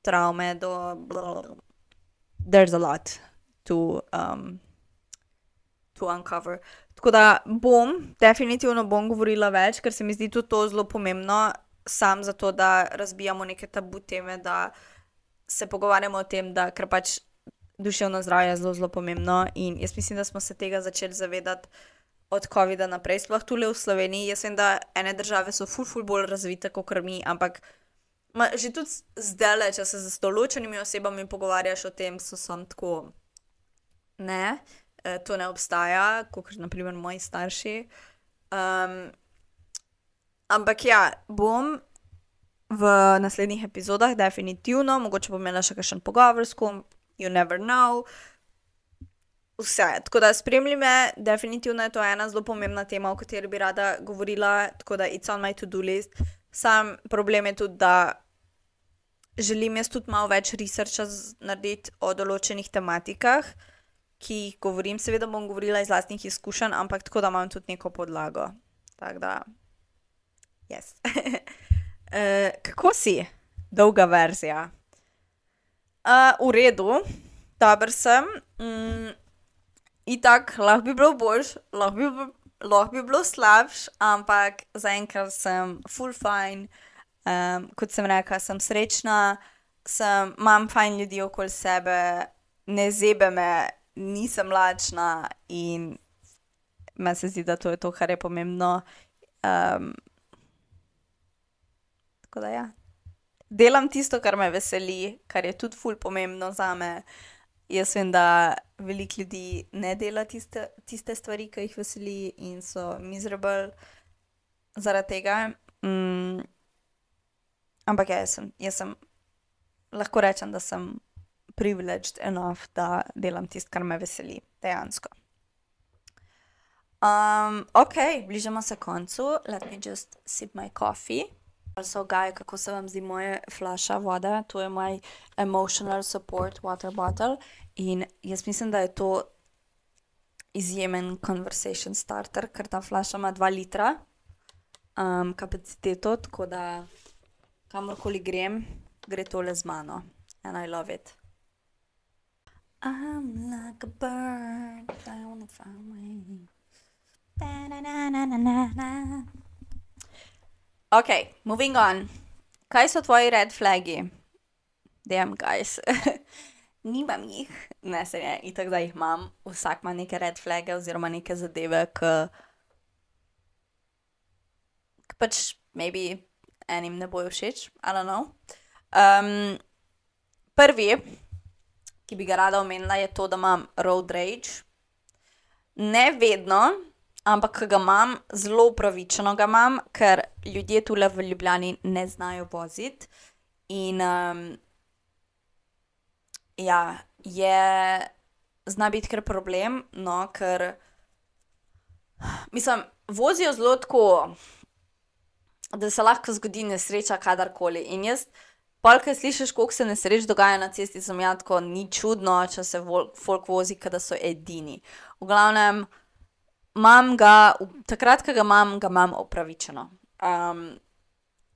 travme, do. Blablabla. There's a lot to, um, to uncover. Tako da bom, definitivno bom govorila več, ker se mi zdi tudi to zelo pomembno, sam zato, da razbijamo neke tabu teme, da se pogovarjamo o tem, da ker pač duševno zdravje je zelo, zelo pomembno. In jaz mislim, da smo se tega začeli zavedati od COVID-a naprej, sploh tule v Sloveniji. Jaz vem, da ene države so ful, ful bolj razvite kot mi, ampak ma, že tudi zdaj, če se z določenimi osebami pogovarjaš o tem, so sam tako. Ne, eh, to ne obstaja, kot naprimer moji starši. Um, ampak ja, bom v naslednjih epizodah, definitivno, mogoče bom imela še kakšen pogovor s kom, you never know. Vse, tako da spremljaj me, definitivno je to ena zelo pomembna tema, o kateri bi rada govorila, tako da it's on my to-do list. Sam problem je tudi, da želim jaz tudi malo več researcha narediti o določenih tematikah, ki jih govorim. Seveda bom govorila iz lastnih izkušenj, ampak tako da imam tudi neko podlago. Tako da, yes. uh, <laughs> kako si? Dolga verzija. Uh, v redu, dober sem. Mm, Itak, lahko bi bilo boljš, lahko bi, lahko bi bilo slabš, ampak zaenkrat sem full fine. Um, kot sem rekla, sem srečna, sem, imam fajn ljudi okoli sebe, ne zebe me, nisem lačna in meni se zdi, da to je to, kar je pomembno. Um, tako da ja. Delam tisto, kar me veseli, kar je tudi ful pomembno za me. Jaz vem, da veliko ljudi ne dela tiste, tiste stvari, ki jih veseli in so miserable zaradi tega. Mm, ampak ja, jaz sem, jaz sem, lahko rečem, da sem privileged enough, da delam tisto, kar me veseli, dejansko. Um, ok, bližamo se koncu. Let me just sip my coffee. So, gaj, kako se vam zdi moja flaša vode? To je moj emotional support water bottle. In jaz mislim, da je to izjemen conversation starter, ker ta flaša ima 2 litra um, kapaciteto, tako da kamorkoli grem, gre tole z mano. And I love it. I'm like a bird, I wanna fly away. Ok, moving on. Kaj so tvoji red flagi? Damn, guys. <laughs> Nimam jih, ne se je, itak da jih imam. Vsak ima neke red flage oziroma neke zadeve, ki pač maybe enim ne bojo všeč, I don't know. Um, prvi, ki bi ga rada omenila, je to, da imam road rage. Ne vedno, ampak ga imam, zelo upravičeno ga imam, ker ljudje tule v Ljubljani ne znajo voziti. In um, ja, je, zna biti kar problem, no, ker mislim, vozijo zelo tako, da se lahko zgodi nesreča kadarkoli. In jaz, polk, slišiš, koliko se nesreč dogaja na cesti, sem jaz tako ni čudno, če se folk vozi, da so edini. V glavnem, imam ga, takrat, ko ga imam, ga imam upravičeno. Um,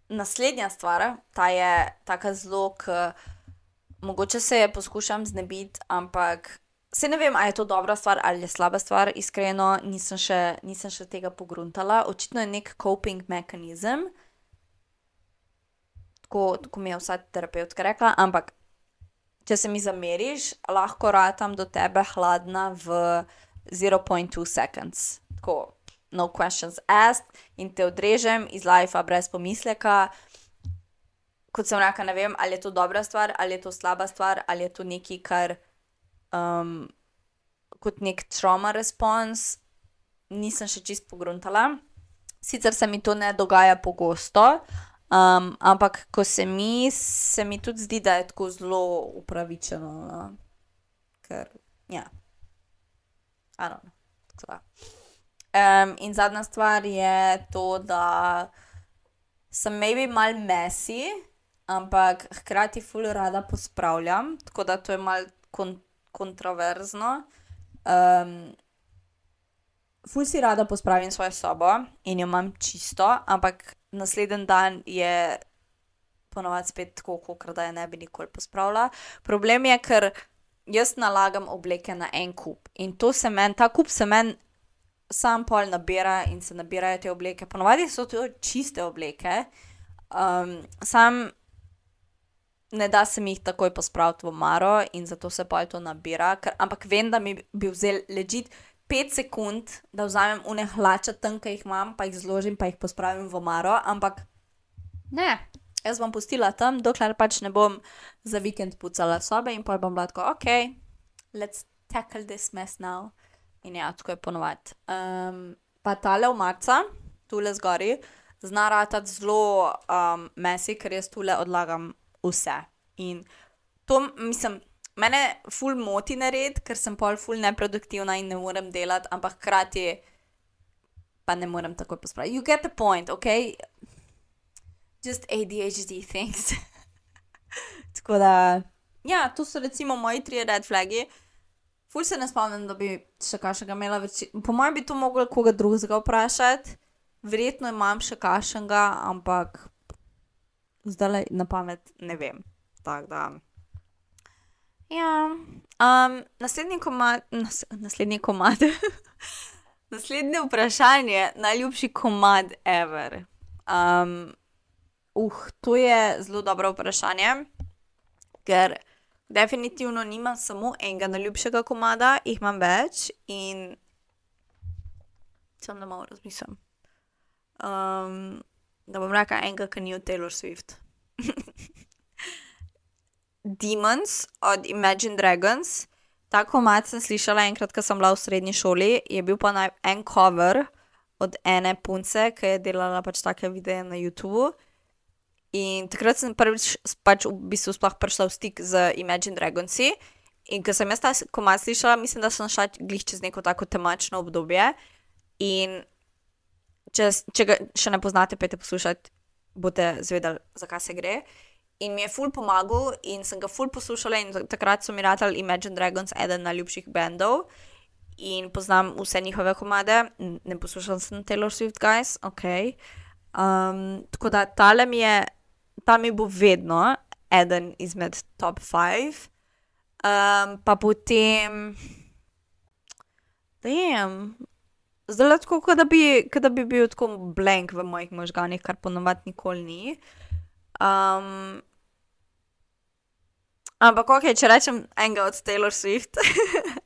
naslednja stvar, ta je tako zelo, mogoče se je poskušam znebiti, ampak se ne vem, ali je to dobra stvar ali je slaba stvar, iskreno nisem še, nisem še tega pogruntala. Očitno je nek coping mehanizem, tako, tako mi je vsa terapeutka rekla, ampak če se mi zameriš, lahko ratam do tebe hladna v 0.2 seconds. Tako, no questions asked, in te odrežem iz life brez pomisleka kot sem rekel, ne vem, ali je to dobra stvar, ali je to slaba stvar, ali je to nekaj, kar um, kot nek trauma response, nisem še čist pogruntala. Sicer se mi to ne dogaja pogosto, um, ampak ko se mi, se mi tudi zdi, da je tako zelo upravičeno. No? Ker, ja, ano. Um, in zadnja stvar je to, da sem maybe mal mesi, ampak hkrati ful rada pospravljam, tako da to je mal kon kontroverzno. Um, ful si rada pospravim svojo sobo in jo imam čisto, ampak naslednji dan je ponovadi spet tako, kot da je ne bi nikoli pospravila. Problem je, ker jaz nalagam obleke na en kup in to se meni, ta kup se meni. Sam pol nabira in se nabirajo te obleke, ponovadi so to čiste obleke, um, sam ne da se mi jih takoj pospraviti v maro in zato se pa to nabira. Ker, ampak vem, da mi bi vzel ležit pet sekund, da vzamem une hlače tam, ki jih imam, pa jih zložim, pa jih pospravim v maro. Ampak ne, jaz bom pustila tam, dokler pač ne bom za vikend pucala sobe in pa bom lahko, ok, let's tackle this mess now. In ja, tako je ponovadi. Um, pa tale v marca, tule zgori, zna ratati zelo um, mesi, ker jaz tule odlagam vse. In to, mislim, mene ful moti nared, ker sem pol ful neproduktivna in ne morem delati, ampak hkrati pa ne morem tako pospraviti. You get the point, ok? Just ADHD things. <laughs> tako da, ja, to so recimo moji tri red flagi. Ful se ne spomnim, da bi še kašnega imela več. Po mojem bi to mogla koga drugega vprašati. Verjetno imam še kašnega, ampak zdaj na pamet ne vem. Da. Ja. Um, naslednji komad, nas, naslednji komad. <laughs> Naslednje vprašanje, najljubši komad ever. Um, uh, to je zelo dobro vprašanje, ker definitivno nimam samo enega najljubšega komada, jih imam več in sem da malo razmislim. Um, da bom rekel enega, ki ni od Taylor Swift. <laughs> Demons od Imagine Dragons. Ta komat sem slišala enkrat, ko sem bila v srednji šoli, je bil pa en cover od ene punce, ki je delala pač take videe na YouTubu. In takrat sem prvič pač v bistvu sploh prišla v stik z Imagine Dragonsi. In ko sem jaz ta komat slišala, mislim, da sem šla glih čez neko tako temačno obdobje. In če, če ga še ne poznate, pejte poslušati. boste zvedeli, zakaj se gre. In mi je ful pomagal, in sem ga ful poslušala, in takrat so mi ratali Imagine Dragons, eden najljubših bendov. In poznam vse njihove komade, ne poslušam sem Taylor Swift, guys, ok. Um, tako da tale mi je, ta mi bo vedno eden izmed top 5. Um, pa potem, da jem. Zdaj tako, kot da, da bi bil tako blank v mojih možganjih, kar ponovadi nikoli ni. Um, ampak, ok, če rečem enega od Taylor Swift,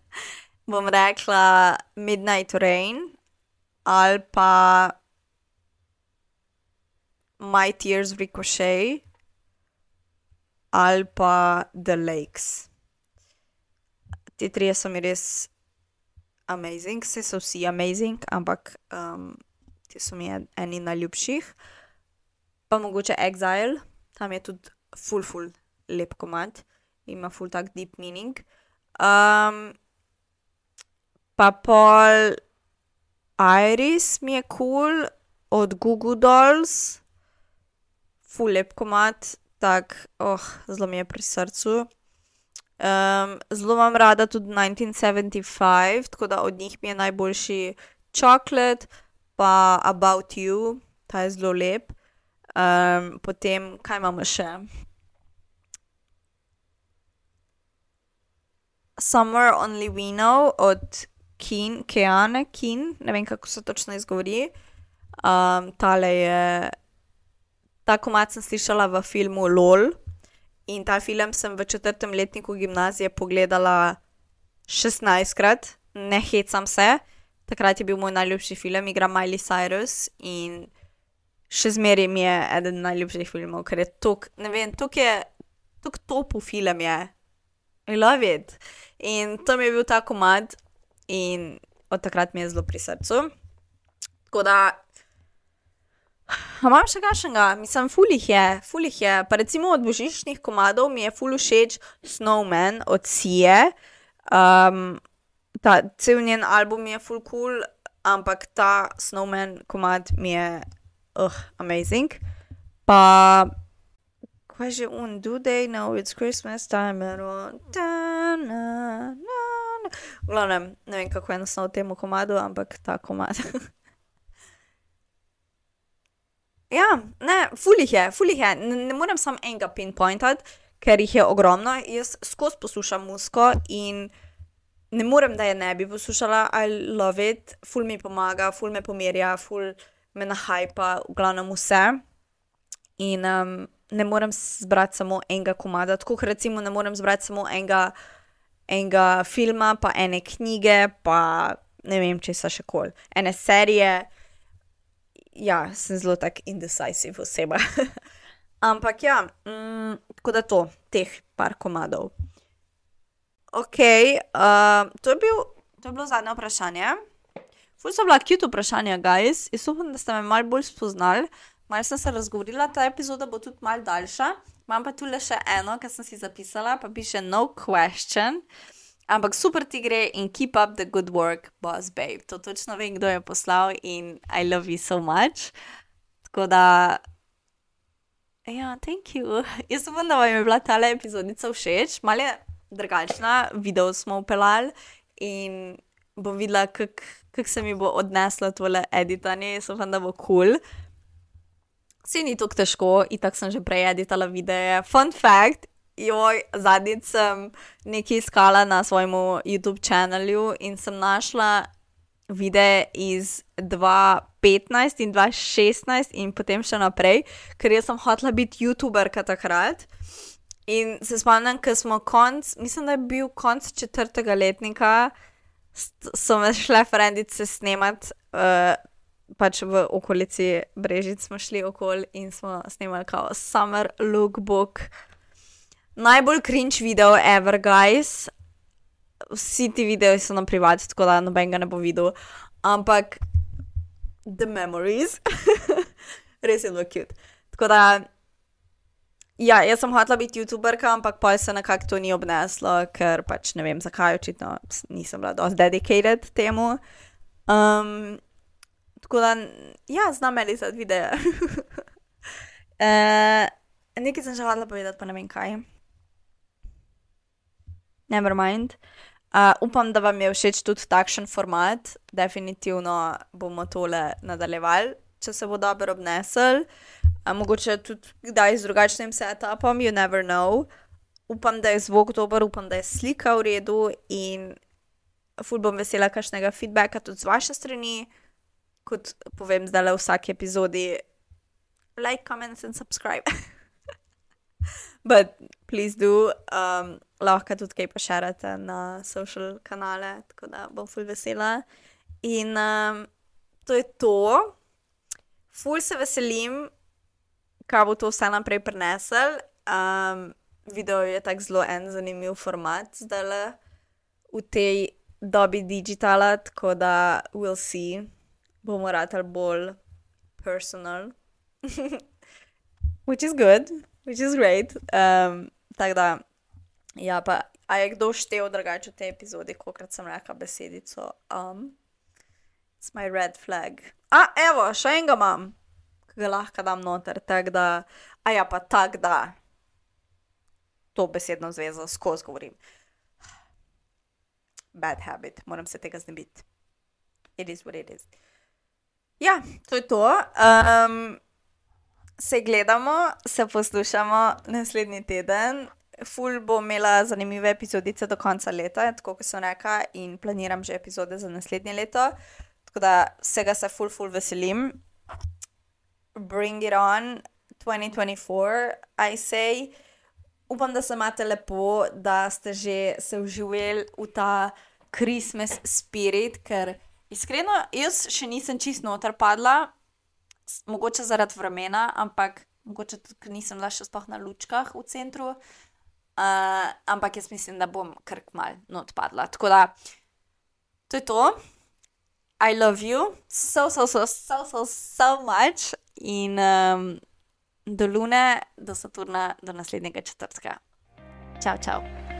<laughs> bom rekla Midnight Rain ali pa My Tears Ricochet ali pa The Lakes. Ti trije so mi res amazing, vse so vsi amazing, ampak um, ti so mi eni najljubših pa mogoče Exile, tam je tudi full, full lep komad, ima full tak deep meaning. Um, pa pol Iris mi je kul cool, od Google Dolls, full lep komad, tak, oh, zelo mi je pri srcu. Um, zelo imam rada tudi 1975, tako da od njih mi je najboljši Chocolate, pa About You, ta je zelo lep. Um, potem, kaj imamo še? Summer Only We Know od Keen, Keane, Keen, ne vem kako se točno izgovori. Um, tale je, ta komat sem slišala v filmu LOL in ta film sem v četrtem letniku gimnazije pogledala 16krat, ne hecam se. Takrat je bil moj najljubši film, igra Miley Cyrus in še zmeraj mi je eden najljubših filmov, ker je tok, ne vem, tok je, tok topu film je. I love it. In to mi je bil ta komad in od takrat mi je zelo pri srcu. Tako da, imam še kakšnega, mislim, fulih je, fulih je. Pa recimo od božičnih komadov mi je ful všeč Snowman od Sije. Um, ta cel njen album je full cool, ampak ta Snowman komad mi je uh, amazing. Pa, kaj že un, do they know it's Christmas time and all? Glavnem, ne vem, kako je enostavno temu komadu, ampak ta komad. <laughs> ja, ne, fulih je, fulih je. Ne, ne morem samo enega pinpointati, ker jih je ogromno. Jaz skozi poslušam musko in ne morem, da je ne bi poslušala, I love it, ful mi pomaga, ful me pomirja, ful me nahajpa, v glavnem vse. In um, ne morem zbrati samo enega komada, tako kot recimo ne morem zbrati samo enega, enega filma, pa ene knjige, pa ne vem, če so še kol. Ene serije, ja, sem zelo tak indecisive oseba. <laughs> Ampak ja, mm, tako da to, teh par komadov. Ok, uh, to, je bil, to je bilo zadnje vprašanje. Ful so bila kjut vprašanja, guys. Jaz upam, da ste me malo bolj spoznali. Malo sem se razgovorila, ta epizoda bo tudi malo daljša. Imam pa tu le še eno, kar sem si zapisala, pa piše no question. Ampak super ti gre in keep up the good work, boss babe. To točno vem, kdo je poslal in I love you so much. Tako da, ja, thank you. <laughs> Jaz upam, da vam je bila ta epizodica všeč, malo je drugačna, video smo upeljali in bom videla, kako kako se mi bo odneslo tole editanje, so pa da bo kul. Cool. Vsi ni tako težko, in tako sem že prej editala videe. Fun fact, joj, zadnjič sem nekaj iskala na svojem YouTube kanalu in sem našla videe iz 2015 in 2016 in potem še naprej, ker jaz sem hotela biti YouTuberka takrat. In se spomnim, ker smo konc, mislim, da je bil konc četrtega letnika so me šle frendice snemat, uh, pač v okolici Brežic smo šli okoli in smo snemali kao Summer Lookbook. Najbolj cringe video ever, guys. Vsi ti videi so na privat, tako da noben ga ne bo videl. Ampak, the memories, <laughs> res je zelo cute. Tako da, Ja, jaz sem hotela biti YouTuberka, ampak pa se nekako to ni obneslo, ker pač ne vem zakaj, očitno nisem bila dovolj dedicated temu. Um, tako da, ja, znam za videe. Uh, nekaj sem že hodila povedati, pa ne vem kaj. Never mind. Uh, upam, da vam je všeč tudi takšen format. Definitivno bomo tole nadaljevali, če se bo dobro obnesel. Uh, mogoče tudi kdaj z drugačnim setupom, you never know. Upam, da je zvok dober, upam, da je slika v redu in ful bom vesela kakšnega feedbacka tudi z vaše strani. Kot povem zdaj le v vsaki epizodi, like, comment and subscribe. <laughs> But please do. Um, lahko tudi kaj pošerate na social kanale, tako da bom ful vesela. In um, to je to. Ful se veselim, kaj bo to vse naprej prenesel. Um, video je tako zelo en zanimiv format zdaj le v tej dobi digitala, tako da we'll see, bomo ratali bolj personal. <laughs> which is good, which is great. Um, tako da, ja, pa a je kdo štev drugače v tej epizodi, kolikrat sem rekla besedico um. It's my red flag. A, evo, še enega imam, ki ga lahko dam noter, tako da, a ja, pa tako da. To besedno zvezo skozi govorim. Bad habit, moram se tega znebiti. It is what it is. Ja, to je to. Um, se gledamo, se poslušamo naslednji teden. Ful bo imela zanimive epizodice do konca leta, tako kot sem rekla, in planiram že epizode za naslednje leto. Tako da vsega se ful, ful veselim. Bring it on, 2024, I say. Upam, da se imate lepo, da ste že se uživali v ta Christmas spirit, ker iskreno, jaz še nisem čisto noter padla, mogoče zaradi vremena, ampak mogoče tudi, nisem bila še sploh na lučkah v centru. Uh, ampak jaz mislim, da bom kar mal not padla. Tako da, to je to. I love you so, so, so, so, so, so much. In um, do Lune, do Saturna, do naslednjega četrtka. Čau, čau.